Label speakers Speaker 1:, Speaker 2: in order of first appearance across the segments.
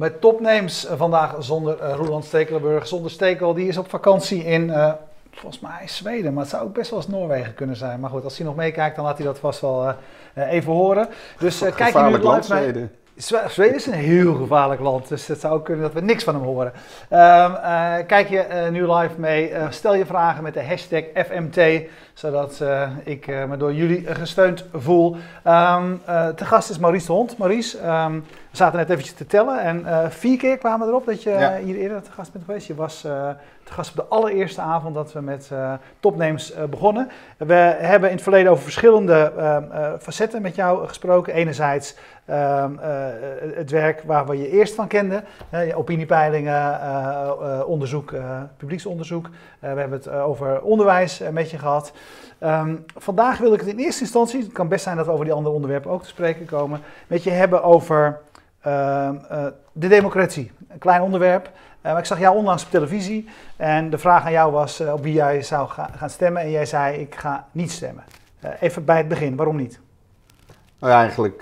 Speaker 1: bij Topnames. Uh, vandaag zonder uh, Roland Stekelenburg, zonder Stekel. Die is op vakantie in, uh, volgens mij Zweden, maar het zou ook best wel eens Noorwegen kunnen zijn. Maar goed, als hij nog meekijkt, dan laat hij dat vast wel even horen. Dus kijk je nu live mee. Zweden is een heel gevaarlijk land, dus het zou kunnen dat we niks van hem horen. Um, uh, kijk je uh, nu live mee, uh, stel je vragen met de hashtag FMT, zodat ik me door jullie gesteund voel. Um, te gast is Maurice de Hond. Maurice, um, we zaten net eventjes te tellen en vier keer kwamen we erop dat je ja. hier eerder te gast bent geweest. Je was gast op de allereerste avond dat we met topnames begonnen. We hebben in het verleden over verschillende facetten met jou gesproken. Enerzijds uh, het werk waar we je eerst van kenden. Uh, opiniepeilingen, uh, onderzoek, publieksonderzoek. we hebben het over onderwijs met je gehad. Um, vandaag wil ik het in eerste instantie, het kan best zijn dat we over die andere onderwerpen ook te spreken komen, met je hebben over ehm, de democratie. Een klein onderwerp. Maar ik zag jou onlangs op televisie en de vraag aan jou was op wie jij zou ga gaan stemmen. En jij zei, ik ga niet stemmen. even bij het begin, waarom niet?
Speaker 2: Nou eigenlijk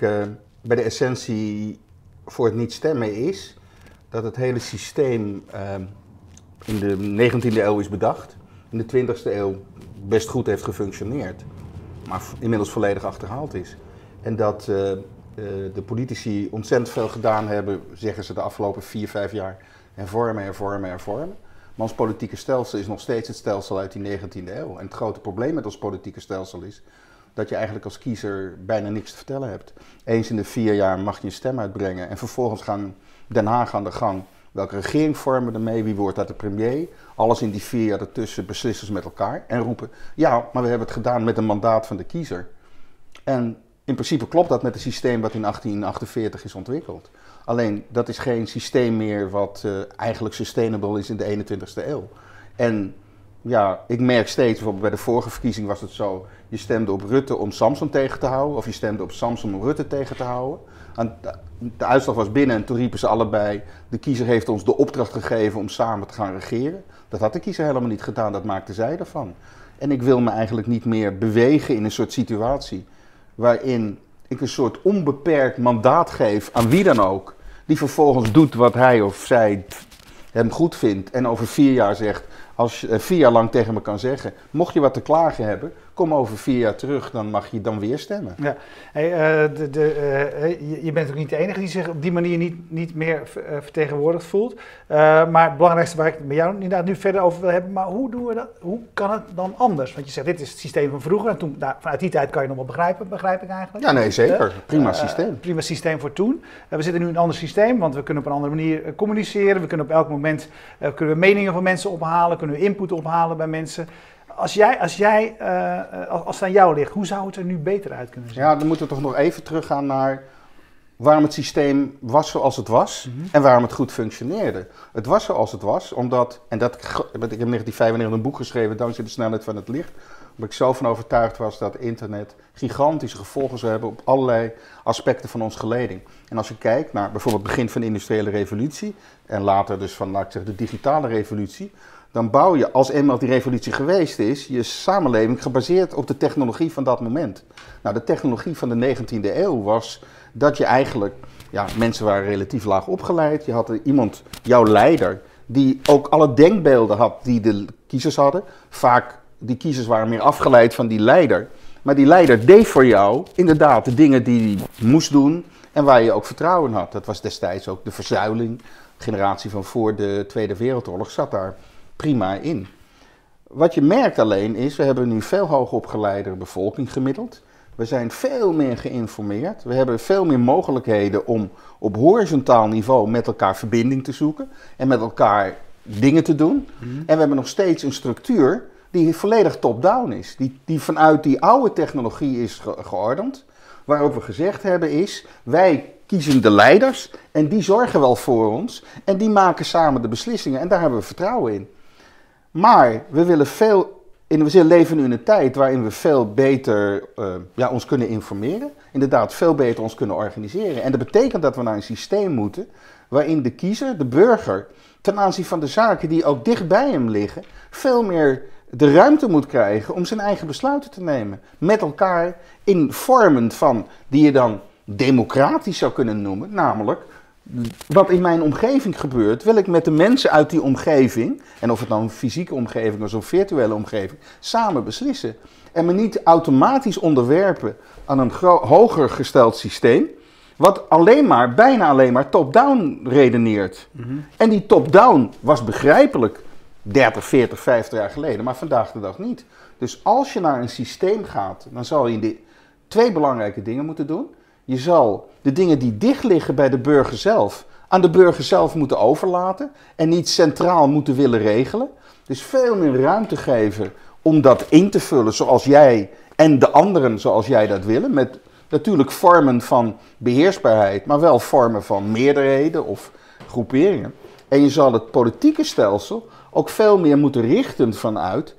Speaker 2: bij de essentie voor het niet stemmen is dat het hele systeem ehm, in de 19e eeuw is bedacht, in de 20e eeuw best goed heeft gefunctioneerd, maar inmiddels volledig achterhaald is. En dat de politici ontzettend veel gedaan hebben, zeggen ze de afgelopen vier, vijf jaar, hervormen, hervormen, hervormen. Maar ons politieke stelsel is nog steeds het stelsel uit die 19e eeuw. En het grote probleem met ons politieke stelsel is dat je eigenlijk als kiezer bijna niks te vertellen hebt. Eens in de vier jaar mag je een stem uitbrengen en vervolgens gaan Den Haag aan de gang. Welke regering vormen we ermee? Wie wordt dat de premier? Alles in die vier jaar ertussen beslissen ze met elkaar en roepen: ja, maar we hebben het gedaan met een mandaat van de kiezer. En in principe klopt dat met het systeem wat in 1848 is ontwikkeld. Alleen dat is geen systeem meer wat uh, eigenlijk sustainable is in de 21ste eeuw. En ja, ik merk steeds, bijvoorbeeld bij de vorige verkiezing was het zo. Je stemde op Rutte om Samson tegen te houden, of je stemde op Samson om Rutte tegen te houden. En de uitslag was binnen en toen riepen ze allebei: de kiezer heeft ons de opdracht gegeven om samen te gaan regeren. Dat had de kiezer helemaal niet gedaan, dat maakte zij ervan. En ik wil me eigenlijk niet meer bewegen in een soort situatie waarin ik een soort onbeperkt mandaat geef aan wie dan ook, die vervolgens doet wat hij of zij hem goed vindt en over vier jaar zegt: als je eh, vier jaar lang tegen me kan zeggen, mocht je wat te klagen hebben, kom over vier jaar terug, dan mag je dan weer stemmen.
Speaker 1: Ja. Hey, uh, de, de, uh, je bent ook niet de enige die zich op die manier niet, niet meer vertegenwoordigd voelt. maar het belangrijkste waar ik het met jou inderdaad nu verder over wil hebben, maar hoe doen we dat? Hoe kan het dan anders? Want je zegt, dit is het systeem van vroeger en toen, nou, vanuit die tijd kan je nog wel begrijpen, begrijp ik eigenlijk.
Speaker 2: Ja, nee, zeker. prima systeem.
Speaker 1: prima systeem voor toen. we zitten nu in een ander systeem, want we kunnen op een andere manier communiceren. We kunnen op elk moment kunnen we meningen van mensen ophalen, kunnen we input ophalen bij mensen. Als, jij, als, jij, uh, als het aan jou ligt, hoe zou het er nu beter uit kunnen zien?
Speaker 2: Ja, dan moeten we toch nog even teruggaan naar waarom het systeem was zoals het was mhm. en waarom het goed functioneerde. Het was zoals het was, omdat, en dat, ik heb in 1995 een boek geschreven, dankzij de snelheid van het licht, omdat ik zo van overtuigd was dat internet gigantische gevolgen zou hebben op allerlei aspecten van ons geleding. En als je kijkt naar bijvoorbeeld het begin van de industriële revolutie en later dus van, laat ik zeggen, de digitale revolutie, dan bouw je, als eenmaal die revolutie geweest is, je samenleving gebaseerd op de technologie van dat moment. Nou, de technologie van de 19e eeuw was dat je eigenlijk, ja, mensen waren relatief laag opgeleid. Je had iemand, jouw leider, die ook alle denkbeelden had die de kiezers hadden. Vaak, die kiezers waren meer afgeleid van die leider. Maar die leider deed voor jou inderdaad de dingen die hij moest doen en waar je ook vertrouwen in had. Dat was destijds ook de verzuiling. De generatie van voor de Tweede Wereldoorlog zat daar prima in. Wat je merkt alleen is, we hebben nu veel hoogopgeleide bevolking gemiddeld. We zijn veel meer geïnformeerd. We hebben veel meer mogelijkheden om op horizontaal niveau met elkaar verbinding te zoeken en met elkaar dingen te doen. Mhm. En we hebben nog steeds een structuur die volledig top-down is. Die, die vanuit die oude technologie is geordend. Waarop we gezegd hebben is, wij kiezen de leiders en die zorgen wel voor ons. En die maken samen de beslissingen en daar hebben we vertrouwen in. Maar we willen veel, in, we leven nu in een tijd waarin we veel beter uh, ja, ons kunnen informeren. Inderdaad, veel beter ons kunnen organiseren. En dat betekent dat we naar een systeem moeten waarin de kiezer, de burger, ten aanzien van de zaken die ook dicht bij hem liggen, veel meer de ruimte moet krijgen om zijn eigen besluiten te nemen. Met elkaar in vormen van die je dan democratisch zou kunnen noemen, namelijk wat in mijn omgeving gebeurt, wil ik met de mensen uit die omgeving, en of het nou een fysieke omgeving is of een virtuele omgeving, samen beslissen. En me niet automatisch onderwerpen aan een hoger gesteld systeem, wat alleen maar, bijna alleen maar top-down redeneert. Mhm. En die top-down was begrijpelijk 30, 40, 50 jaar geleden, maar vandaag de dag niet. Dus als je naar een systeem gaat, dan zal je twee belangrijke dingen moeten doen. Je zal de dingen die dicht liggen bij de burger zelf, aan de burger zelf moeten overlaten en niet centraal moeten willen regelen. Dus veel meer ruimte geven om dat in te vullen zoals jij en de anderen zoals jij dat willen. Met natuurlijk vormen van beheersbaarheid, maar wel vormen van meerderheden of groeperingen. En je zal het politieke stelsel ook veel meer moeten richten vanuit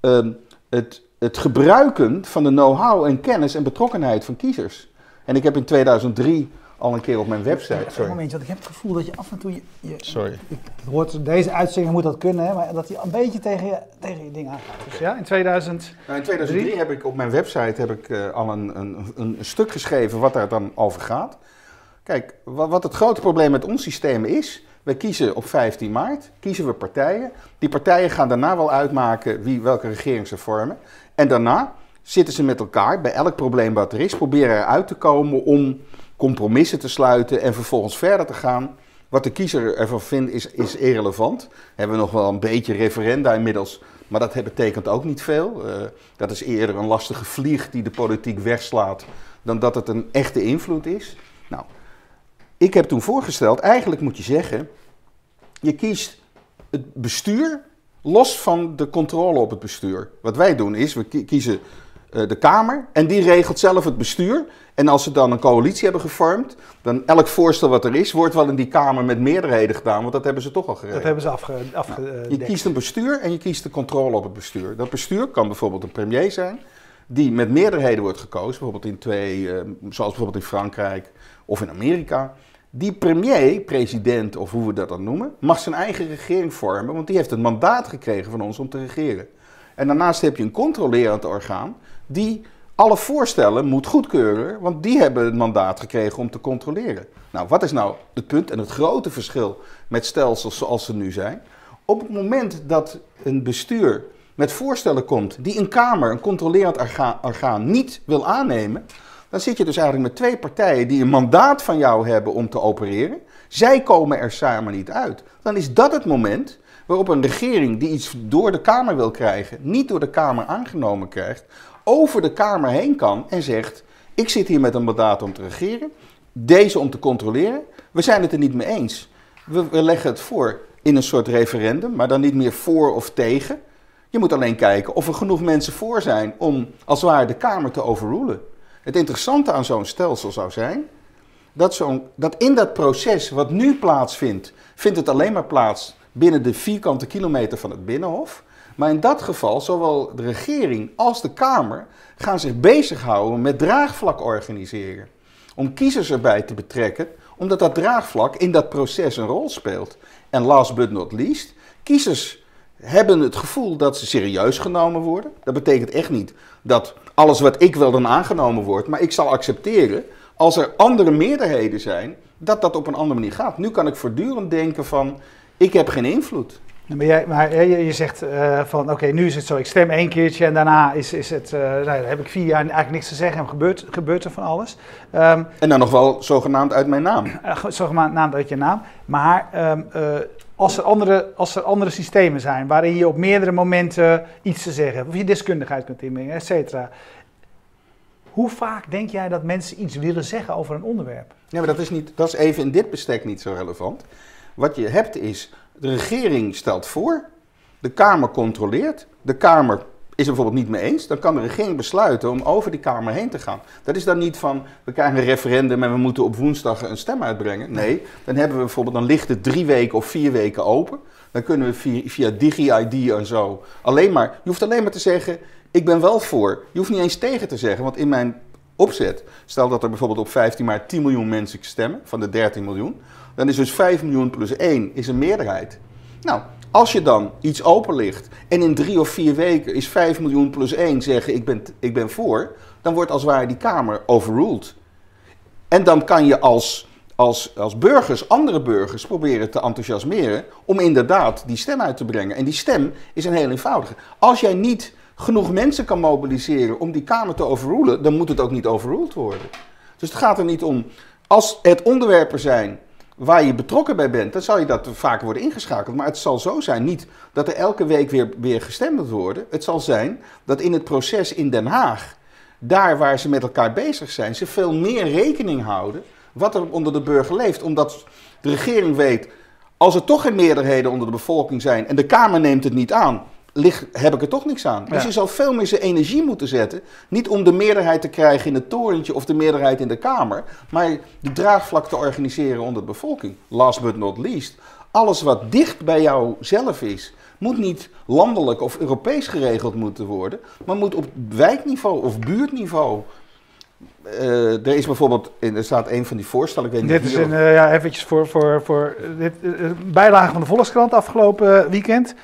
Speaker 2: uh, het, het gebruiken van de know-how en kennis en betrokkenheid van kiezers. En ik heb in 2003 al een keer op mijn website.
Speaker 1: Sorry. Een momentje, want ik heb het gevoel dat je af en toe. Je, je
Speaker 2: sorry.
Speaker 1: Ik, hoort, deze uitzending moet dat kunnen, hè, maar dat je een beetje tegen je, tegen je ding aangaat. Dus ja, in 2000.
Speaker 2: Nou, in 2003 heb ik op mijn website heb ik, uh, al een, een, een, stuk geschreven wat daar dan over gaat. Kijk, wat, wat het grote probleem met ons systeem is. We kiezen op 15 maart, kiezen we partijen. Die partijen gaan daarna wel uitmaken wie, welke regering ze vormen. En daarna zitten ze met elkaar bij elk probleem wat er is, proberen eruit te komen om compromissen te sluiten en vervolgens verder te gaan. Wat de kiezer ervan vindt is, is irrelevant. Hebben we nog wel een beetje referenda inmiddels, maar dat betekent ook niet veel. Uh, dat is eerder een lastige vlieg die de politiek wegslaat dan dat het een echte invloed is. Nou, ik heb toen voorgesteld, eigenlijk moet je zeggen, je kiest het bestuur los van de controle op het bestuur. Wat wij doen is, we kiezen de Kamer en die regelt zelf het bestuur. En als ze dan een coalitie hebben gevormd, dan elk voorstel wat er is, wordt wel in die Kamer met meerderheden gedaan, want dat hebben ze toch al geregeld.
Speaker 1: Dat hebben ze afge, afge
Speaker 2: nou, Je kiest een bestuur en je kiest de controle op het bestuur. Dat bestuur kan bijvoorbeeld een premier zijn, die met meerderheden wordt gekozen, bijvoorbeeld in twee, uh, zoals bijvoorbeeld in Frankrijk of in Amerika. Die premier, president of hoe we dat dan noemen, mag zijn eigen regering vormen, want die heeft het mandaat gekregen van ons om te regeren. En daarnaast heb je een controlerend orgaan die alle voorstellen moet goedkeuren, want die hebben het mandaat gekregen om te controleren. Nou, wat is nou het punt en het grote verschil met stelsels zoals ze nu zijn? Op het moment dat een bestuur met voorstellen komt die een Kamer, een controlerend orgaan, niet wil aannemen, dan zit je dus eigenlijk met twee partijen die een mandaat van jou hebben om te opereren. Zij komen er samen niet uit. Dan is dat het moment waarop een regering die iets door de Kamer wil krijgen, niet door de Kamer aangenomen krijgt, over de Kamer heen kan en zegt: Ik zit hier met een mandaat om te regeren, deze om te controleren. We zijn het er niet mee eens. We, leggen het voor in een soort referendum, maar dan niet meer voor of tegen. Je moet alleen kijken of er genoeg mensen voor zijn om als het ware de Kamer te overrulen. Het interessante aan zo'n stelsel zou zijn dat, zo dat in dat proces wat nu plaatsvindt, vindt het alleen maar plaats binnen de vierkante kilometer van het Binnenhof. Maar in dat geval, zowel de regering als de Kamer gaan zich bezighouden met draagvlak organiseren. Om kiezers erbij te betrekken, omdat dat draagvlak in dat proces een rol speelt. En last but not least, kiezers hebben het gevoel dat ze serieus genomen worden. Dat betekent echt niet dat alles wat ik wil dan aangenomen wordt, maar ik zal accepteren als er andere meerderheden zijn, dat dat op een andere manier gaat. Nu kan ik voortdurend denken van, ik heb geen invloed.
Speaker 1: Maar, jij, maar je, je zegt uh, van oké, nu is het zo, ik stem één keertje en daarna is, is het, uh, nou, heb ik vier jaar eigenlijk niks te zeggen en gebeurt, gebeurt er van alles.
Speaker 2: Um, en dan nog wel zogenaamd uit mijn naam.
Speaker 1: Uh, zogenaamd uit je naam. Maar um, als, er andere, als er andere systemen zijn waarin je op meerdere momenten iets te zeggen hebt, of je deskundigheid kunt inbrengen, et cetera. Hoe vaak denk jij dat mensen iets willen zeggen over een onderwerp?
Speaker 2: Ja, maar dat is, niet, dat is even in dit bestek niet zo relevant. Wat je hebt is de regering stelt voor, de Kamer controleert, de Kamer is er bijvoorbeeld niet mee eens, dan kan de regering besluiten om over die Kamer heen te gaan. Dat is dan niet van, we krijgen een referendum en we moeten op woensdag een stem uitbrengen. Nee, dan hebben we bijvoorbeeld, dan ligt het drie weken of vier weken open. Dan kunnen we via, via Digi-ID en zo alleen maar, je hoeft alleen maar te zeggen, ik ben wel voor. Je hoeft niet eens tegen te zeggen, want in mijn opzet, stel dat er bijvoorbeeld op 15 maart 10 miljoen mensen stemmen, van de 13 miljoen. Dan is dus 5 miljoen plus 1 is een meerderheid. Nou, als je dan iets open ligt en in drie of vier weken is 5 miljoen plus 1 zeggen ik ben, ik ben voor, dan wordt als het ware die Kamer overruled. En dan kan je als, als, als burgers andere burgers proberen te enthousiasmeren om inderdaad die stem uit te brengen. En die stem is een heel eenvoudige. Als jij niet genoeg mensen kan mobiliseren om die Kamer te overrulen, dan moet het ook niet overruled worden. Dus het gaat er niet om, als het onderwerpen zijn waar je betrokken bij bent, dan zal je dat vaker worden ingeschakeld. Maar het zal zo zijn, niet dat er elke week weer, weer gestemd moet worden. Het zal zijn dat in het proces in Den Haag, daar waar ze met elkaar bezig zijn, ze veel meer rekening houden wat er onder de burger leeft. Omdat de regering weet, als er toch geen meerderheden onder de bevolking zijn en de Kamer neemt het niet aan, ligt, heb ik er toch niks aan. Dus je zal veel meer zijn energie moeten zetten. Niet om de meerderheid te krijgen in het torentje of de meerderheid in de Kamer. Maar de draagvlak te organiseren onder de bevolking. Last but not least. Alles wat dicht bij jou zelf is, moet niet landelijk of Europees geregeld moeten worden. Maar moet op wijkniveau of buurtniveau uh, er is bijvoorbeeld, er staat een van die voorstellen. Ik weet
Speaker 1: dit is een, uh, ja, eventjes voor, voor, voor dit, uh, bijlage van de Volkskrant afgelopen weekend.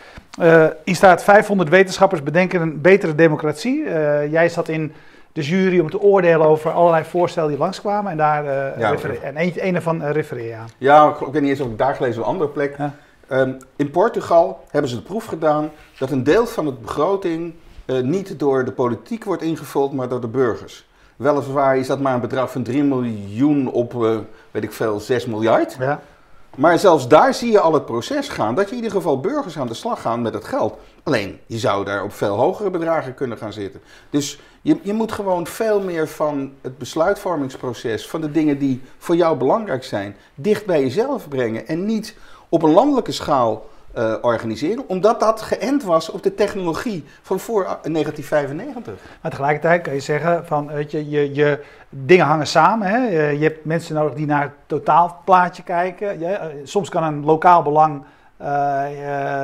Speaker 1: Hier staat 500 wetenschappers bedenken een betere democratie. jij zat in de jury om te oordelen over allerlei voorstellen die langskwamen. En daar ja, en een, een ervan refereer je aan.
Speaker 2: Ja, ik weet niet eens of ik daar gelezen op een andere plek. Ja. Um, in Portugal hebben ze de proef gedaan dat een deel van de begroting niet door de politiek wordt ingevuld, maar door de burgers. Weliswaar is dat maar een bedrag van 3 miljoen op, uh, weet ik veel, 6 miljard. Ja. Maar zelfs daar zie je al het proces gaan, dat je in ieder geval burgers aan de slag gaan met het geld. Alleen, je zou daar op veel hogere bedragen kunnen gaan zitten. Dus je, je moet gewoon veel meer van het besluitvormingsproces, van de dingen die voor jou belangrijk zijn, dicht bij jezelf brengen. En niet op een landelijke schaal uh, organiseren, omdat dat geënt was op de technologie van voor 1995.
Speaker 1: Maar tegelijkertijd kan je zeggen van, weet je, je, je dingen hangen samen. Hè? Je, hebt mensen nodig die naar het totaalplaatje kijken. Je, eh, soms kan een lokaal belang uh,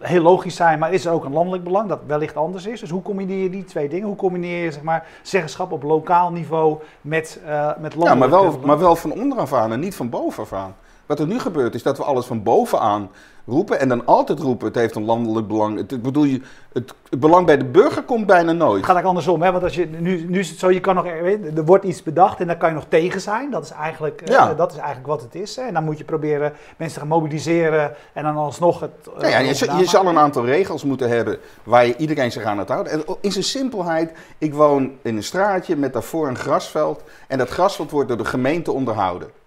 Speaker 1: heel logisch zijn, maar is er ook een landelijk belang dat wellicht anders is. Dus hoe combineer je die twee dingen? Hoe combineer je zeg maar, zeggenschap op lokaal niveau met, uh, met landelijk
Speaker 2: Ja, maar wel, maar wel van onderaf aan en niet van bovenaf aan. Wat er nu gebeurt is dat we alles van bovenaan roepen en dan altijd roepen: het heeft een landelijk belang. Het, bedoel je, het, belang bij de burger komt bijna nooit. Het
Speaker 1: gaat eigenlijk andersom, hè? want als je, nu, nu is het zo: je kan nog, er wordt iets bedacht en daar kan je nog tegen zijn. Dat is eigenlijk, eh, ja. dat is eigenlijk wat het is. Hè? En dan moet je proberen mensen te gaan mobiliseren en dan alsnog het.
Speaker 2: Uh, ja, je, je zal een aantal regels moeten hebben waar je iedereen zich aan het houden. En in zijn simpelheid: ik woon in een straatje met daarvoor een grasveld en dat grasveld wordt door de gemeente onderhouden.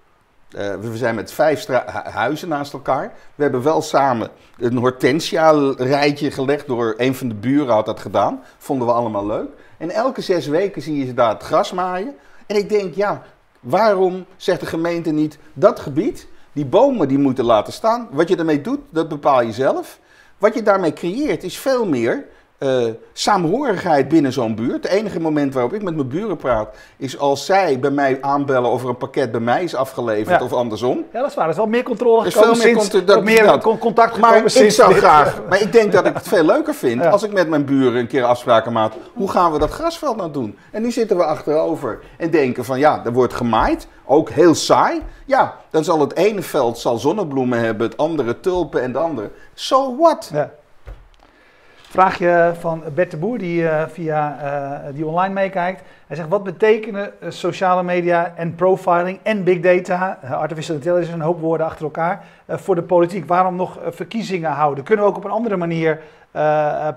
Speaker 2: Uh, we zijn met vijf huizen naast elkaar. We hebben wel samen een hortensia-rijtje gelegd. Door een van de buren had dat gedaan. Vonden we allemaal leuk. En elke zes weken zie je ze daar het gras maaien. En ik denk, ja, waarom zegt de gemeente niet dat gebied, die bomen die moeten laten staan. Wat je ermee doet, dat bepaal je zelf. Wat je daarmee creëert is veel meer uh, saamhorigheid binnen zo'n buurt. Het enige moment waarop ik met mijn buren praat, is als zij bij mij aanbellen of er een pakket bij mij is afgeleverd of andersom.
Speaker 1: Ja, dat is waar. Er is wel meer controle gekomen veel meer sinds, dat, meer dat, contact
Speaker 2: maar ik zou graag, maar ik denk dat ik het veel leuker vind als ik met mijn buren een keer afspraken maak. Hoe gaan we dat grasveld nou doen? En nu zitten we achterover en denken van ja, er wordt gemaaid. Ook heel saai. Ja, dan zal het ene veld zal zonnebloemen hebben, het andere tulpen en de andere. So what? Ja.
Speaker 1: Vraagje van Bert de Boer, die uh, via uh, die online meekijkt. Hij zegt, wat betekenen uh, sociale media en profiling en big data, artificial intelligence, een hoop woorden achter elkaar, voor de politiek? Waarom nog verkiezingen houden? Kunnen we ook op een andere manier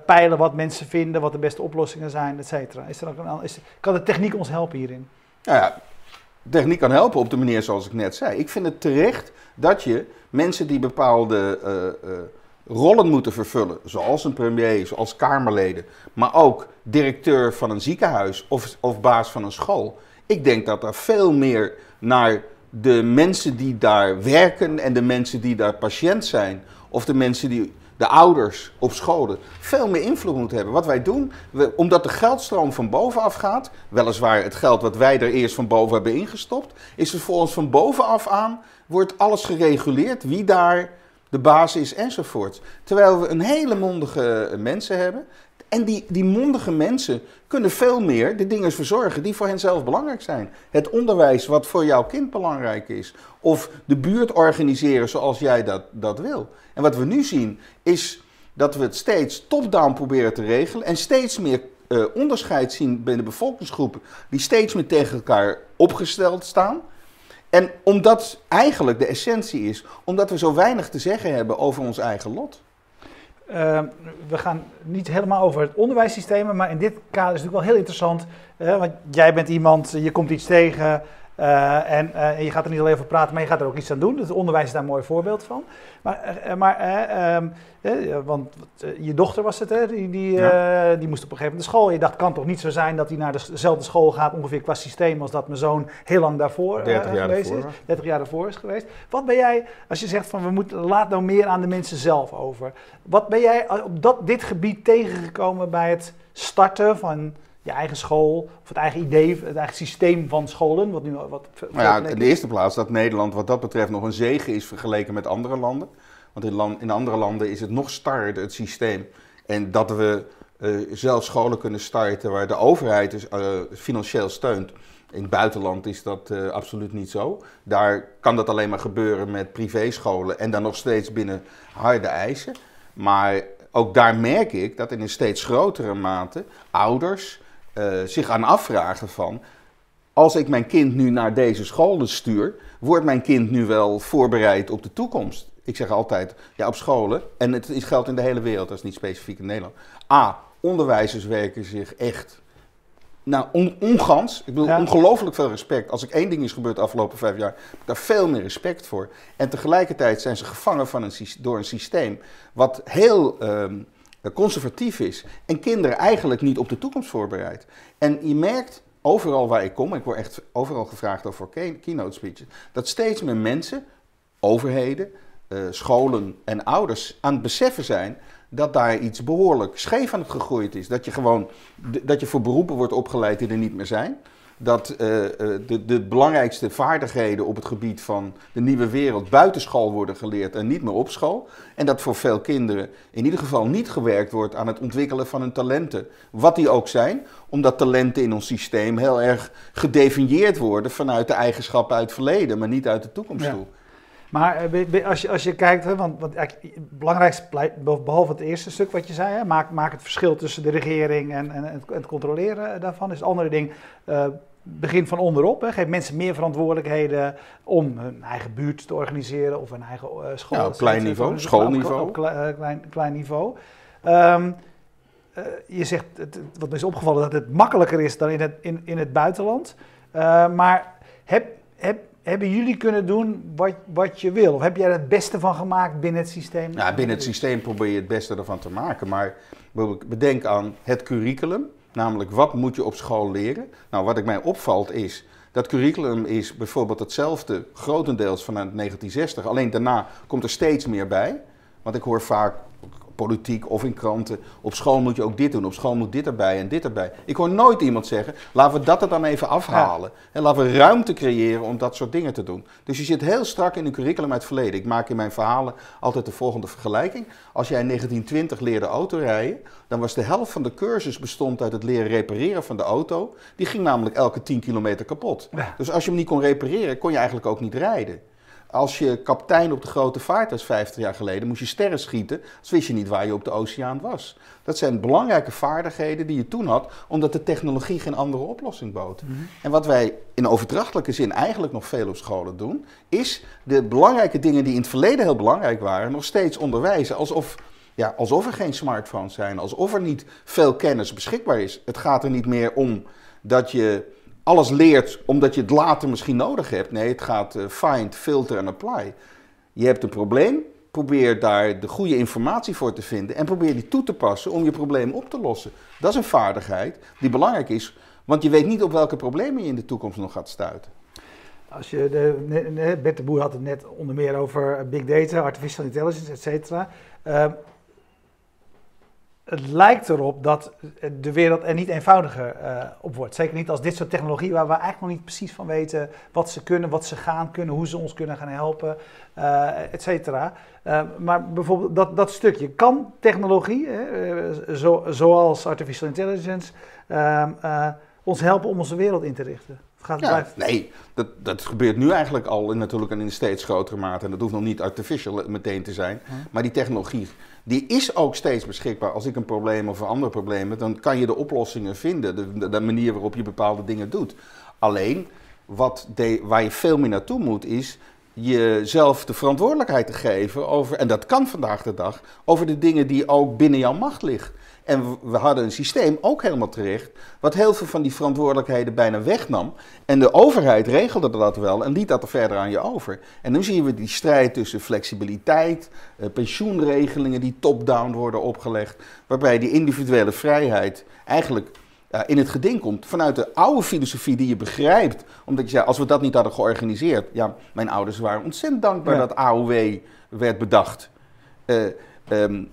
Speaker 1: peilen wat mensen vinden, wat de beste oplossingen zijn, et cetera? Is er ook is, kan de techniek ons helpen hierin?
Speaker 2: Nou ja, techniek kan helpen op de manier zoals ik net zei. Ik vind het terecht dat je mensen die bepaalde rollen moeten vervullen, zoals een premier, zoals Kamerleden, maar ook directeur van een ziekenhuis of, of baas van een school. Ik denk dat er veel meer naar de mensen die daar werken en de mensen die daar patiënt zijn, of de mensen die, de ouders op scholen, veel meer invloed moet hebben. Wat wij doen, we, omdat de geldstroom van bovenaf gaat, weliswaar het geld wat wij er eerst van boven hebben ingestopt, is het voor ons van bovenaf aan, wordt alles gereguleerd wie daar de basis enzovoort. Terwijl we een hele mondige mensen hebben. En die, die mondige mensen kunnen veel meer de dingen verzorgen die voor hen zelf belangrijk zijn. Het onderwijs wat voor jouw kind belangrijk is. Of de buurt organiseren zoals jij dat, dat wil. En wat we nu zien is dat we het steeds top-down proberen te regelen. En steeds meer uh, onderscheid zien binnen bevolkingsgroepen. Die steeds meer tegen elkaar opgesteld staan. En omdat eigenlijk de essentie is, omdat we zo weinig te zeggen hebben over ons eigen lot.
Speaker 1: Uh, we gaan niet helemaal over het onderwijssysteem, maar in dit kader is het natuurlijk wel heel interessant. Want jij bent iemand, je komt iets tegen uh, en, uh, en, je gaat er niet alleen over praten, maar je gaat er ook iets aan doen. Het onderwijs is daar een mooi voorbeeld van. Maar, maar um, want je dochter was het, hè? Die, die, ja. die moest op een gegeven moment naar school. Je dacht, kan toch niet zo zijn dat hij naar dezelfde school gaat, ongeveer qua systeem, als dat mijn zoon heel lang daarvoor
Speaker 2: 30 jaar
Speaker 1: geweest
Speaker 2: daarvoor.
Speaker 1: is. 30 jaar daarvoor is geweest. Wat ben jij, als je zegt van we moeten, laat nou meer aan de mensen zelf over. Wat ben jij op dat, dit gebied tegengekomen bij het starten van je eigen school, of het eigen idee, het eigen systeem van scholen. Wat nu wat
Speaker 2: nou ja, in de eerste plaats dat Nederland wat dat betreft nog een zegen is vergeleken met andere landen. Want in, land, in andere landen is het nog starter, het systeem. En dat we uh, zelf scholen kunnen starten waar de overheid dus, uh, financieel steunt. In het buitenland is dat uh, absoluut niet zo. Daar kan dat alleen maar gebeuren met privéscholen en dan nog steeds binnen harde eisen. Maar ook daar merk ik dat in een steeds grotere mate ouders uh, zich aan afvragen van... als ik mijn kind nu naar deze scholen stuur... wordt mijn kind nu wel voorbereid op de toekomst? Ik zeg altijd, ja, op scholen, en het geldt in de hele wereld, dat is niet specifiek in Nederland. A, onderwijzers werken zich echt nou, on, ongans. Ik bedoel, ja. ongelooflijk veel respect. Als ik één ding is gebeurd de afgelopen vijf jaar, heb ik daar veel meer respect voor. En tegelijkertijd zijn ze gevangen van een, door een systeem wat heel um, conservatief is en kinderen eigenlijk niet op de toekomst voorbereidt. En je merkt overal waar ik kom, ik word echt overal gevraagd over keynote speeches, dat steeds meer mensen, overheden, uh, scholen en ouders aan het beseffen zijn dat daar iets behoorlijk scheef aan het gegroeid is. Dat je gewoon dat je voor beroepen wordt opgeleid die er niet meer zijn. Dat uh, de, de belangrijkste vaardigheden op het gebied van de nieuwe wereld buitenschool worden geleerd en niet meer op school. En dat voor veel kinderen in ieder geval niet gewerkt wordt aan het ontwikkelen van hun talenten. Wat die ook zijn, omdat talenten in ons systeem heel erg gedefinieerd worden vanuit de eigenschappen uit het verleden, maar niet uit de toekomst
Speaker 1: ja.
Speaker 2: toe.
Speaker 1: Maar als je, als je kijkt, hè, want, want het belangrijkste, behalve het eerste stuk wat je zei, hè, maak, maak het verschil tussen de regering en, en, het controleren daarvan, is het andere ding, uh, begin van onderop. Hè, geef mensen meer verantwoordelijkheden om hun eigen buurt te organiseren of hun eigen uh, school.
Speaker 2: Ja, op klein niveau, schoolniveau.
Speaker 1: Op, op klein, klein, klein niveau. Um, uh, je zegt, het, wat me is opgevallen, dat het makkelijker is dan in het, in, in het buitenland. maar heb, heb, hebben jullie kunnen doen wat, wat je wil? Of heb jij er het beste van gemaakt binnen het systeem?
Speaker 2: Ja, binnen het systeem probeer je het beste ervan te maken. Maar bedenk aan het curriculum. Namelijk, wat moet je op school leren? Nou, wat ik mij opvalt is... Dat curriculum is bijvoorbeeld hetzelfde, grotendeels vanuit 1960. Alleen daarna komt er steeds meer bij. Want ik hoor vaak politiek of in kranten. Op school moet je ook dit doen, op school moet dit erbij en dit erbij. Ik hoor nooit iemand zeggen, laten we dat er dan even afhalen. Ja. En laten we ruimte creëren om dat soort dingen te doen. Dus je zit heel strak in een curriculum uit het verleden. Ik maak in mijn verhalen altijd de volgende vergelijking. Als jij in 1920 leerde autorijden, dan was de helft van de cursus bestond uit het leren repareren van de auto. Die ging namelijk elke 10 kilometer kapot. Ja. Dus als je hem niet kon repareren, kon je eigenlijk ook niet rijden. Als je kapitein op de grote vaart was 50 jaar geleden, moest je sterren schieten, als wist je niet waar je op de oceaan was. Dat zijn belangrijke vaardigheden die je toen had, omdat de technologie geen andere oplossing bood. Mm -hmm. En wat wij in overdrachtelijke zin eigenlijk nog veel op scholen doen, is de belangrijke dingen die in het verleden heel belangrijk waren, nog steeds onderwijzen. Alsof, ja, alsof er geen smartphones zijn, alsof er niet veel kennis beschikbaar is. Het gaat er niet meer om dat je alles leert omdat je het later misschien nodig hebt. Nee, het gaat uh, find, filter en apply. Je hebt een probleem, probeer daar de goede informatie voor te vinden en probeer die toe te passen om je probleem op te lossen. Dat is een vaardigheid die belangrijk is, want je weet niet op welke problemen je in de toekomst nog gaat stuiten.
Speaker 1: Als je de, Bert Boer had het net onder meer over big data, artificial intelligence, et cetera. Uh, het lijkt erop dat de wereld er niet eenvoudiger uh, op wordt. Zeker niet als dit soort technologie waar we eigenlijk nog niet precies van weten wat ze kunnen, wat ze gaan kunnen, hoe ze ons kunnen gaan helpen, uh, et cetera. Uh, maar bijvoorbeeld dat, dat stukje, kan technologie, zo, zoals artificial intelligence, ons helpen om onze wereld in te richten?
Speaker 2: Gaat ja, nee, dat, dat gebeurt nu eigenlijk al in, natuurlijk in een steeds grotere mate. En dat hoeft nog niet artificial meteen te zijn. Hm. Maar die technologie, die is ook steeds beschikbaar. Als ik een probleem of een ander probleem heb, dan kan je de oplossingen vinden. De, manier waarop je bepaalde dingen doet. Alleen, wat waar je veel meer naartoe moet, is jezelf de verantwoordelijkheid te geven over, en dat kan vandaag de dag, over de dingen die ook binnen jouw macht liggen. En we hadden een systeem ook helemaal terecht, wat heel veel van die verantwoordelijkheden bijna wegnam. En de overheid regelde dat wel en liet dat er verder aan je over. En nu zien we die strijd tussen flexibiliteit, eh, pensioenregelingen die top-down worden opgelegd, waarbij die individuele vrijheid eigenlijk in het geding komt vanuit de oude filosofie die je begrijpt. Omdat je zei, als we dat niet hadden georganiseerd. Ja, mijn ouders waren ontzettend dankbaar dat AOW werd bedacht. Uh, Um,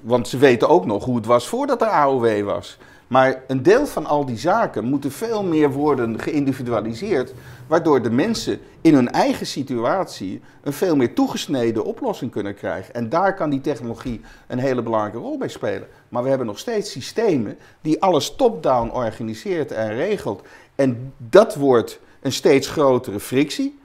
Speaker 2: want ze weten ook nog hoe het was voordat er AOW was. Maar een deel van al die zaken moeten veel meer worden geïndividualiseerd, waardoor de mensen in hun eigen situatie een veel meer toegesneden oplossing kunnen krijgen. En daar kan die technologie een hele belangrijke rol bij spelen. Maar we hebben nog steeds systemen die alles top-down organiseert en regelt. En dat wordt een steeds grotere frictie.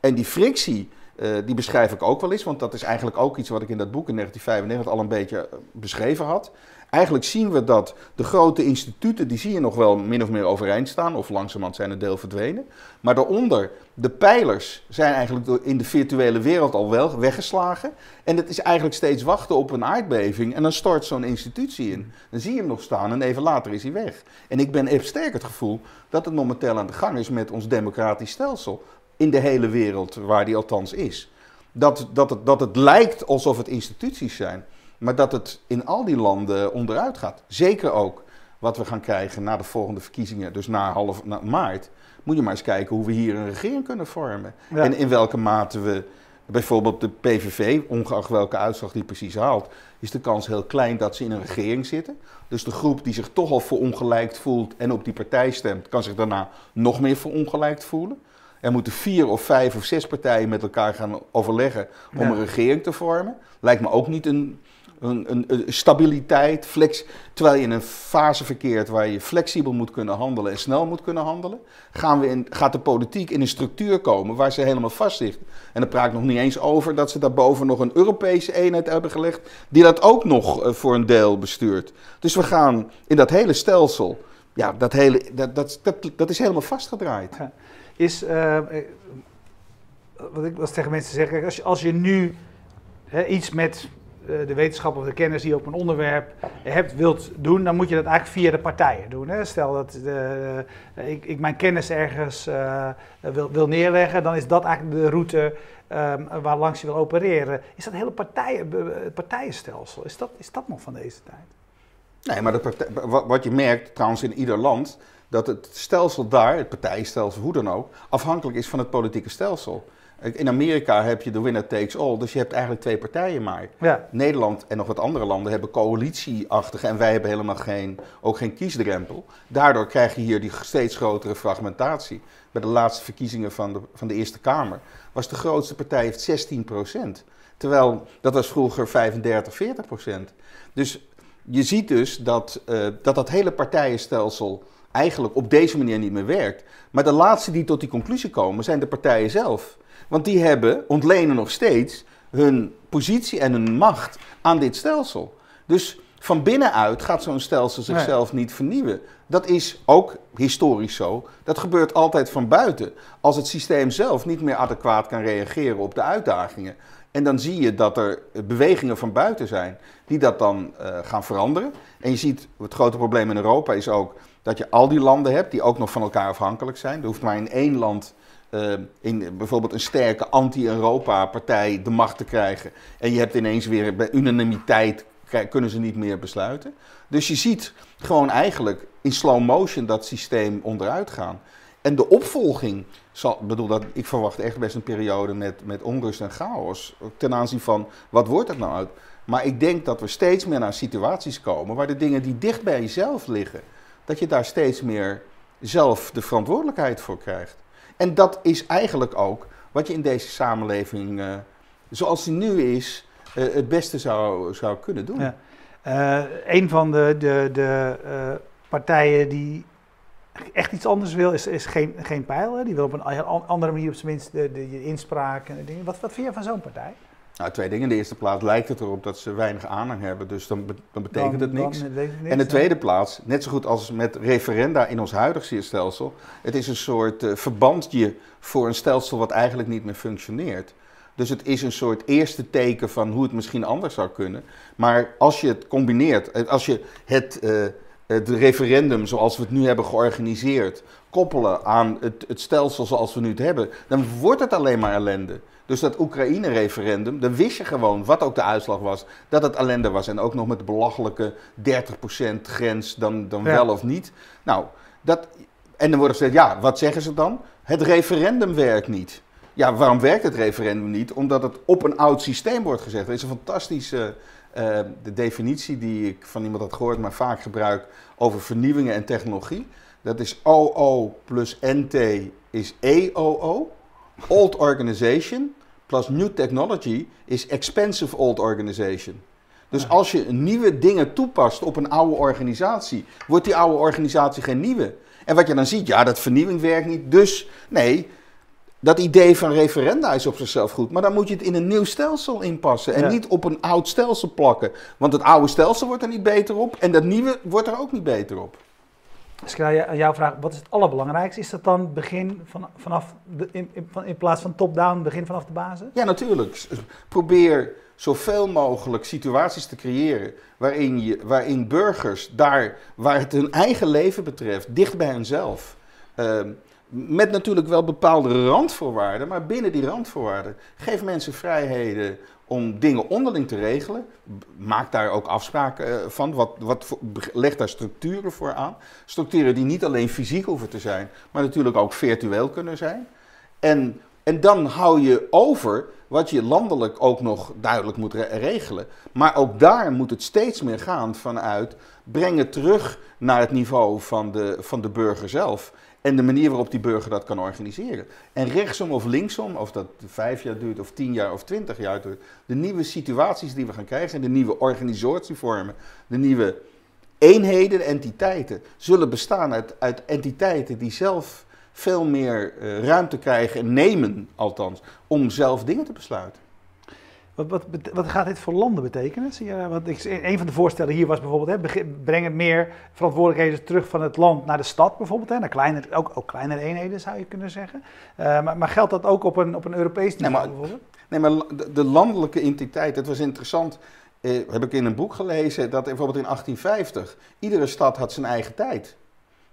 Speaker 2: En die frictie uh, die beschrijf ik ook wel eens, want dat is eigenlijk ook iets wat ik in dat boek in 1995 al een beetje eh, beschreven had. Eigenlijk zien we dat de grote instituten, die zie je nog wel min of meer overeind staan, of langzamerhand zijn een deel verdwenen. Maar daaronder, de pijlers zijn eigenlijk in de virtuele wereld al wel weggeslagen. En het is eigenlijk steeds wachten op een aardbeving en dan stort zo'n institutie in. Dan zie je hem nog staan en even later is hij weg. En ik ben even sterk het gevoel dat het momenteel aan de gang is met ons democratisch stelsel in de hele wereld, waar die althans is. Dat, dat, het, dat het lijkt alsof het instituties zijn, maar dat het in al die landen onderuit gaat. Zeker ook wat we gaan krijgen na de volgende verkiezingen, dus na half na maart. Moet je maar eens kijken hoe we hier een regering kunnen vormen. En in welke mate we bijvoorbeeld de PVV, ongeacht welke uitslag die precies haalt, is de kans heel klein dat ze in een regering zitten. Dus de groep die zich toch al verongelijkt voelt en op die partij stemt, kan zich daarna nog meer verongelijkt voelen. Er moeten vier of vijf of zes partijen met elkaar gaan overleggen om een regering te vormen. Lijkt me ook niet een, een, een, een, stabiliteit, flex, terwijl je in een fase verkeert waar je flexibel moet kunnen handelen en snel moet kunnen handelen. Gaan we in, gaat de politiek in een structuur komen waar ze helemaal vast ligt. En dan praat ik nog niet eens over dat ze daarboven nog een Europese eenheid hebben gelegd, die dat ook nog uh, voor een deel bestuurt. Dus we gaan in dat hele stelsel, ja, dat, hele, dat, dat, dat, dat is helemaal vastgedraaid.
Speaker 1: Ja is, uh, wat ik was tegen mensen zeg, als je, als je nu hè, iets met uh, de wetenschap of de kennis die je op een onderwerp hebt, wilt doen, dan moet je dat eigenlijk via de partijen doen. Hè. Stel dat de, uh, ik, ik, mijn kennis ergens wil, wil, neerleggen, dan is dat eigenlijk de route um, waar langs je wil opereren. Is dat hele partijen, partijenstelsel, is dat, is dat nog van deze tijd?
Speaker 2: Nee, maar wat je merkt trouwens in ieder land, dat het stelsel daar, het partijstelsel, hoe dan ook, afhankelijk is van het politieke stelsel. In Amerika heb je de winner takes all, dus je hebt eigenlijk twee partijen maar. Ja. Nederland en nog wat andere landen hebben coalitieachtige en wij hebben helemaal geen, ook geen kiesdrempel. Daardoor krijg je hier die steeds grotere fragmentatie. Bij de laatste verkiezingen van de, van de Eerste Kamer was de grootste partij heeft 16% Terwijl dat was vroeger 35, 40% Dus je ziet dus dat, uh, dat dat hele partijenstelsel eigenlijk op deze manier niet meer werkt. Maar de laatste die tot die conclusie komen zijn de partijen zelf. Want die hebben, ontlenen nog steeds hun positie en hun macht aan dit stelsel. Dus van binnenuit gaat zo'n stelsel zichzelf niet vernieuwen. Dat is ook historisch zo. Dat gebeurt altijd van buiten. Als het systeem zelf niet meer adequaat kan reageren op de uitdagingen. En dan zie je dat er bewegingen van buiten zijn die dat dan uh, gaan veranderen. En je ziet, het grote probleem in Europa is ook dat je al die landen hebt die ook nog van elkaar afhankelijk zijn. Er hoeft maar in één land, uh, in bijvoorbeeld een sterke anti-Europa-partij, de macht te krijgen. En je hebt ineens weer bij unanimiteit, kunnen ze niet meer besluiten. Dus je ziet gewoon eigenlijk in slow motion dat systeem onderuit gaan. En de opvolging, zal, bedoel dat, ik verwacht echt best een periode met, met onrust en chaos. Ten aanzien van wat wordt het nou uit. Maar ik denk dat we steeds meer naar situaties komen waar de dingen die dicht bij jezelf liggen, dat je daar steeds meer zelf de verantwoordelijkheid voor krijgt. En dat is eigenlijk ook wat je in deze samenleving, uh, zoals die nu is, uh, het beste zou, zou kunnen doen. Ja.
Speaker 1: Uh, een van de, de, de partijen die echt iets anders wil, is, is geen, geen pijl. Die wil op een andere manier op zijn minst de, de, de inspraak en dingen. Wat, wat vind je van zo'n partij?
Speaker 2: Nou, twee dingen. In de eerste plaats lijkt het erop dat ze weinig aanhang hebben, dus dan, be- dan betekent
Speaker 1: Dan-
Speaker 2: het niks.
Speaker 1: dan ik niks,
Speaker 2: En de tweede plaats, net zo goed als met referenda in ons huidige stelsel, het is een soort eh, verbandje voor een stelsel wat eigenlijk niet meer functioneert. Dus het is een soort eerste teken van hoe het misschien anders zou kunnen. Maar als je het combineert, eh, als je het, eh, het referendum zoals we het nu hebben georganiseerd, koppelen aan het, het stelsel zoals we nu het hebben, dan wordt het alleen maar ellende. Dus dat Oekraïne-referendum, dan wist je gewoon, wat ook de uitslag was, dat het ellende was. En ook nog met de belachelijke 30% grens, dan, dan
Speaker 1: Ja.
Speaker 2: wel of niet. Nou, dat, en dan wordt gezegd, ja, wat zeggen ze dan? Het referendum werkt niet. Ja, waarom werkt het referendum niet? Omdat het op een oud systeem wordt gezegd. Er is een fantastische eh, de definitie die ik van iemand had gehoord, maar vaak gebruik over vernieuwingen en technologie. Dat is OO plus NT is EOO. Old Organization plus New Technology is Expensive Old Organization. Dus als je nieuwe dingen toepast op een oude organisatie, wordt die oude organisatie geen nieuwe. En wat je dan ziet, ja, dat vernieuwing werkt niet. Dus nee, dat idee van referenda is op zichzelf goed. Maar dan moet je het in een nieuw stelsel inpassen. En
Speaker 1: Ja.
Speaker 2: niet op een oud stelsel plakken. Want het oude stelsel wordt er niet beter op. En dat nieuwe wordt er ook niet beter op.
Speaker 1: Als ik aan jou vraag, wat is het allerbelangrijkste? Is dat dan begin van, vanaf de, in, in, plaats van top-down, begin vanaf de basis?
Speaker 2: Ja, natuurlijk. Probeer zoveel mogelijk situaties te creëren waarin, je, waarin burgers daar waar het hun eigen leven betreft, dicht bij hunzelf. ehm, met natuurlijk wel bepaalde randvoorwaarden, maar binnen die randvoorwaarden geef mensen vrijheden om dingen onderling te regelen. Maak daar ook afspraken eh, van. Wat, wat leg daar structuren voor aan. Structuren die niet alleen fysiek hoeven te zijn, maar natuurlijk ook virtueel kunnen zijn. En, en dan hou je over wat je landelijk ook nog duidelijk moet re- regelen. Maar ook daar moet het steeds meer gaan vanuit brengen terug naar het niveau van de, van de burger zelf. En de manier waarop die burger dat kan organiseren. En rechtsom of linksom, of dat vijf jaar duurt, of tien jaar of twintig jaar duurt. De nieuwe situaties die we gaan krijgen, de nieuwe organisatievormen, de nieuwe eenheden, entiteiten, zullen bestaan uit, entiteiten die zelf veel meer eh, ruimte krijgen, en nemen althans, om zelf dingen te besluiten.
Speaker 1: Wat, wat, gaat dit voor landen betekenen? Zie je, want ik, een van de voorstellen hier was bijvoorbeeld, hè, brengen meer verantwoordelijkheden terug van het land naar de stad bijvoorbeeld. Hè, naar kleiner, ook, ook kleinere eenheden zou je kunnen zeggen. Eh, maar, maar geldt dat ook op een, op een Europees
Speaker 2: Nee,
Speaker 1: niveau
Speaker 2: maar-
Speaker 1: bijvoorbeeld?
Speaker 2: Nee, maar de, de landelijke entiteit, het was interessant, eh, heb ik in een boek gelezen, dat bijvoorbeeld in 1850, iedere stad had zijn eigen tijd.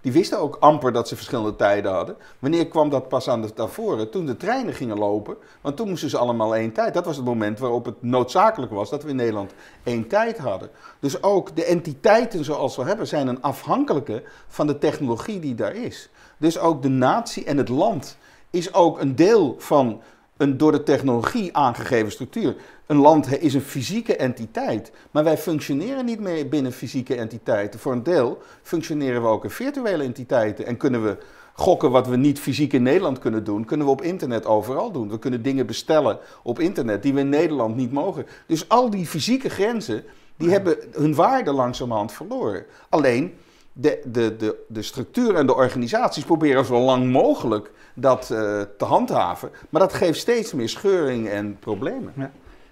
Speaker 2: Die wisten ook amper dat ze verschillende tijden hadden. Wanneer kwam dat pas aan de, voren? Toen de treinen gingen lopen, want toen moesten ze allemaal één tijd. Dat was het moment waarop het noodzakelijk was dat we in Nederland één tijd hadden. Dus ook de entiteiten zoals we hebben zijn een afhankelijke van de technologie die daar is. Dus ook de natie en het land is ook een deel van een door de technologie aangegeven structuur. Een land is een fysieke entiteit, maar wij functioneren niet meer binnen fysieke entiteiten. Voor een deel functioneren we ook in virtuele entiteiten en kunnen we gokken wat we niet fysiek in Nederland kunnen doen, kunnen we op internet overal doen. We kunnen dingen bestellen op internet die we in Nederland niet mogen. Dus al die fysieke grenzen, die hebben hun waarde langzamerhand verloren. Alleen de, de, de, de structuur en de organisaties proberen zo lang mogelijk dat eh, te handhaven. Maar dat geeft steeds meer scheuring en problemen.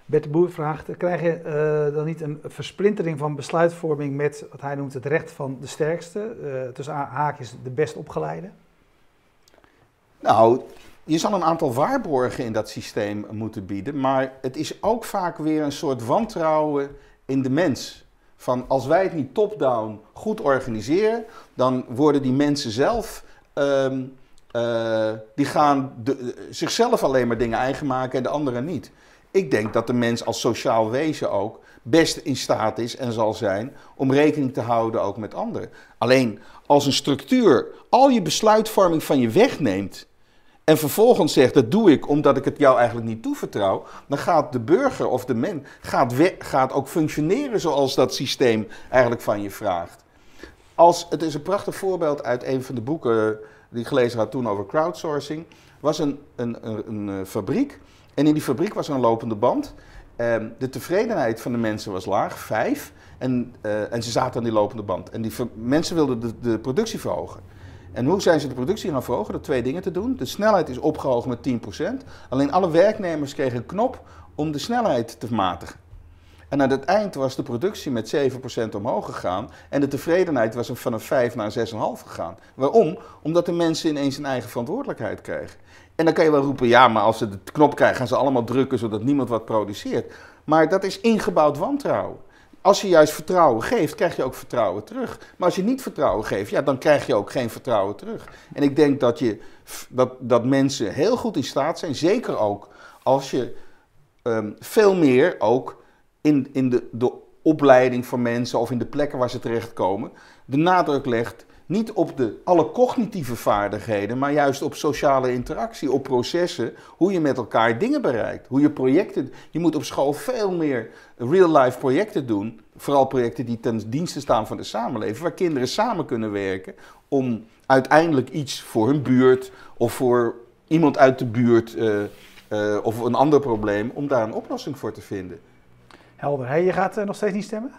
Speaker 1: Bert Boer vraagt, krijg je eh, dan niet een versplintering van besluitvorming met wat hij noemt het recht van de sterkste, eh, tussen ha- haakjes de best opgeleide?
Speaker 2: Nou, je zal een aantal waarborgen in dat systeem moeten bieden. Maar het is ook vaak weer een soort wantrouwen in de mens. Van als wij het niet top-down goed organiseren, dan worden die mensen zelf. ehm, eh, die gaan de, zichzelf alleen maar dingen eigen maken en de anderen niet. Ik denk dat de mens als sociaal wezen ook best in staat is en zal zijn om rekening te houden ook met anderen. Alleen als een structuur al je besluitvorming van je wegneemt en vervolgens zegt dat doe ik omdat ik het jou eigenlijk niet toevertrouw, dan gaat de burger of de mens gaat, gaat ook functioneren zoals dat systeem eigenlijk van je vraagt. Als, het is een prachtig voorbeeld uit een van de boeken die ik gelezen had toen over crowdsourcing. was een, een, een, een eh, fabriek en in die fabriek was er een lopende band. Ehm, de tevredenheid van de mensen was laag, vijf. En, eh, en ze zaten aan die lopende band. En die mensen wilden de, de productie verhogen. En hoe zijn ze de productie gaan verhogen? Door twee dingen te doen. De snelheid is opgehoogd met 10%. Alleen alle werknemers kregen een knop om de snelheid te matigen. En aan het eind was de productie met 7% omhoog gegaan. En de tevredenheid was van een 5 naar een 6,5 gegaan. Waarom? Omdat de mensen ineens een eigen verantwoordelijkheid krijgen. En dan kan je wel roepen, ja, maar als ze de knop krijgen, gaan ze allemaal drukken zodat niemand wat produceert. Maar dat is ingebouwd wantrouwen. Als je juist vertrouwen geeft, krijg je ook vertrouwen terug. Maar als je niet vertrouwen geeft, ja, dan krijg je ook geen vertrouwen terug. En ik denk dat, je, dat, dat mensen heel goed in staat zijn, zeker ook als je um, veel meer ook in, in de, de opleiding van mensen of in de plekken waar ze terechtkomen, de nadruk legt niet op de, alle cognitieve vaardigheden, maar juist op sociale interactie, op processen, hoe je met elkaar dingen bereikt, hoe je projecten. Je moet op school veel meer real-life projecten doen, vooral projecten die ten dienste staan van de samenleving, waar kinderen samen kunnen werken om uiteindelijk iets voor hun buurt of voor iemand uit de buurt uh, uh, of een ander probleem, om daar een oplossing voor te vinden.
Speaker 1: Helder. Hey, je gaat uh, nog steeds niet stemmen?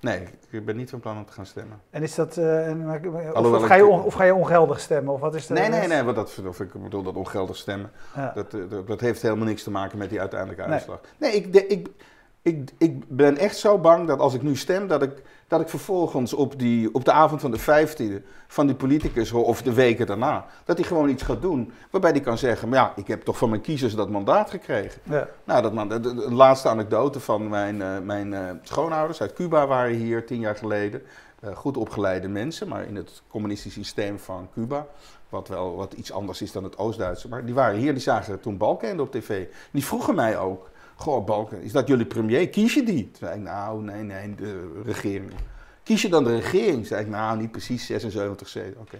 Speaker 2: Nee, ik ben niet van plan om te gaan stemmen.
Speaker 1: En is dat, uh, of, of, ga je on, of ga je ongeldig stemmen? Of wat is de
Speaker 2: nee, nee, nee, want dat, of ik bedoel dat ongeldig stemmen, ja. dat, dat, dat, heeft helemaal niks te maken met die uiteindelijke uitslag. Nee, nee ik, ik, ik, ik ben echt zo bang dat als ik nu stem, dat ik, dat ik vervolgens op, die, op de avond van de 15e van die politicus of de weken daarna, dat hij gewoon iets gaat doen waarbij hij kan zeggen, maar ja, ik heb toch van mijn kiezers dat mandaat gekregen. Ja. Nou, dat man, de, de, laatste anekdote van mijn, uh, mijn uh, schoonouders uit Cuba waren hier tien jaar geleden. Uh, goed opgeleide mensen, maar in het communistische systeem van Cuba. Wat wel wat iets anders is dan het Oost-Duitse. Maar die waren hier, die zagen toen Balkenende op tv. Die vroegen mij ook. Goh, Balken, is dat jullie premier? Kies je die? Toen zei ik, nou, nee, nee, de regering. Kies je dan de regering? Zei ik, nou, niet precies 76 zetels. Oké.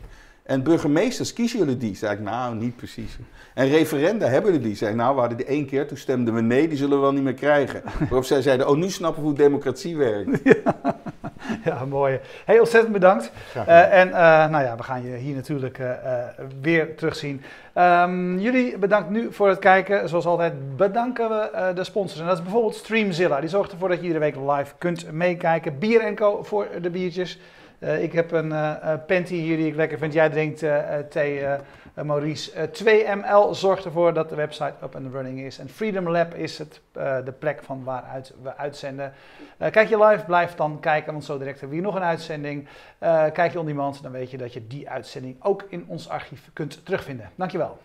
Speaker 2: En burgemeesters, kiezen jullie die? Zei ik, nou, niet precies. En referenda, hebben jullie die? Zei ik, nou, we hadden die één keer, toen stemden we nee, die zullen we wel niet meer krijgen. Waarop zij zeiden, oh, nu snappen we hoe democratie werkt.
Speaker 1: Ja, mooi. Heel ontzettend bedankt. Uh, en uh, nou ja, we gaan je hier natuurlijk uh, weer terugzien. Um, jullie bedankt nu voor het kijken. Zoals altijd bedanken we de sponsors. En dat is bijvoorbeeld Streamzilla. Die zorgt ervoor dat je iedere week live kunt meekijken. Bier Co voor de biertjes. Uh, ik heb een uh, panty hier die ik lekker vind. Jij drinkt uh, thee, Maurice. 2ML zorgt ervoor dat de website up and running is. En Freedom Lab is het, de plek van waaruit we uitzenden. kijk je live, blijf dan kijken, want zo direct hebben we hier nog een uitzending. kijk je on demand, dan weet je dat je die uitzending ook in ons archief kunt terugvinden. Dankjewel.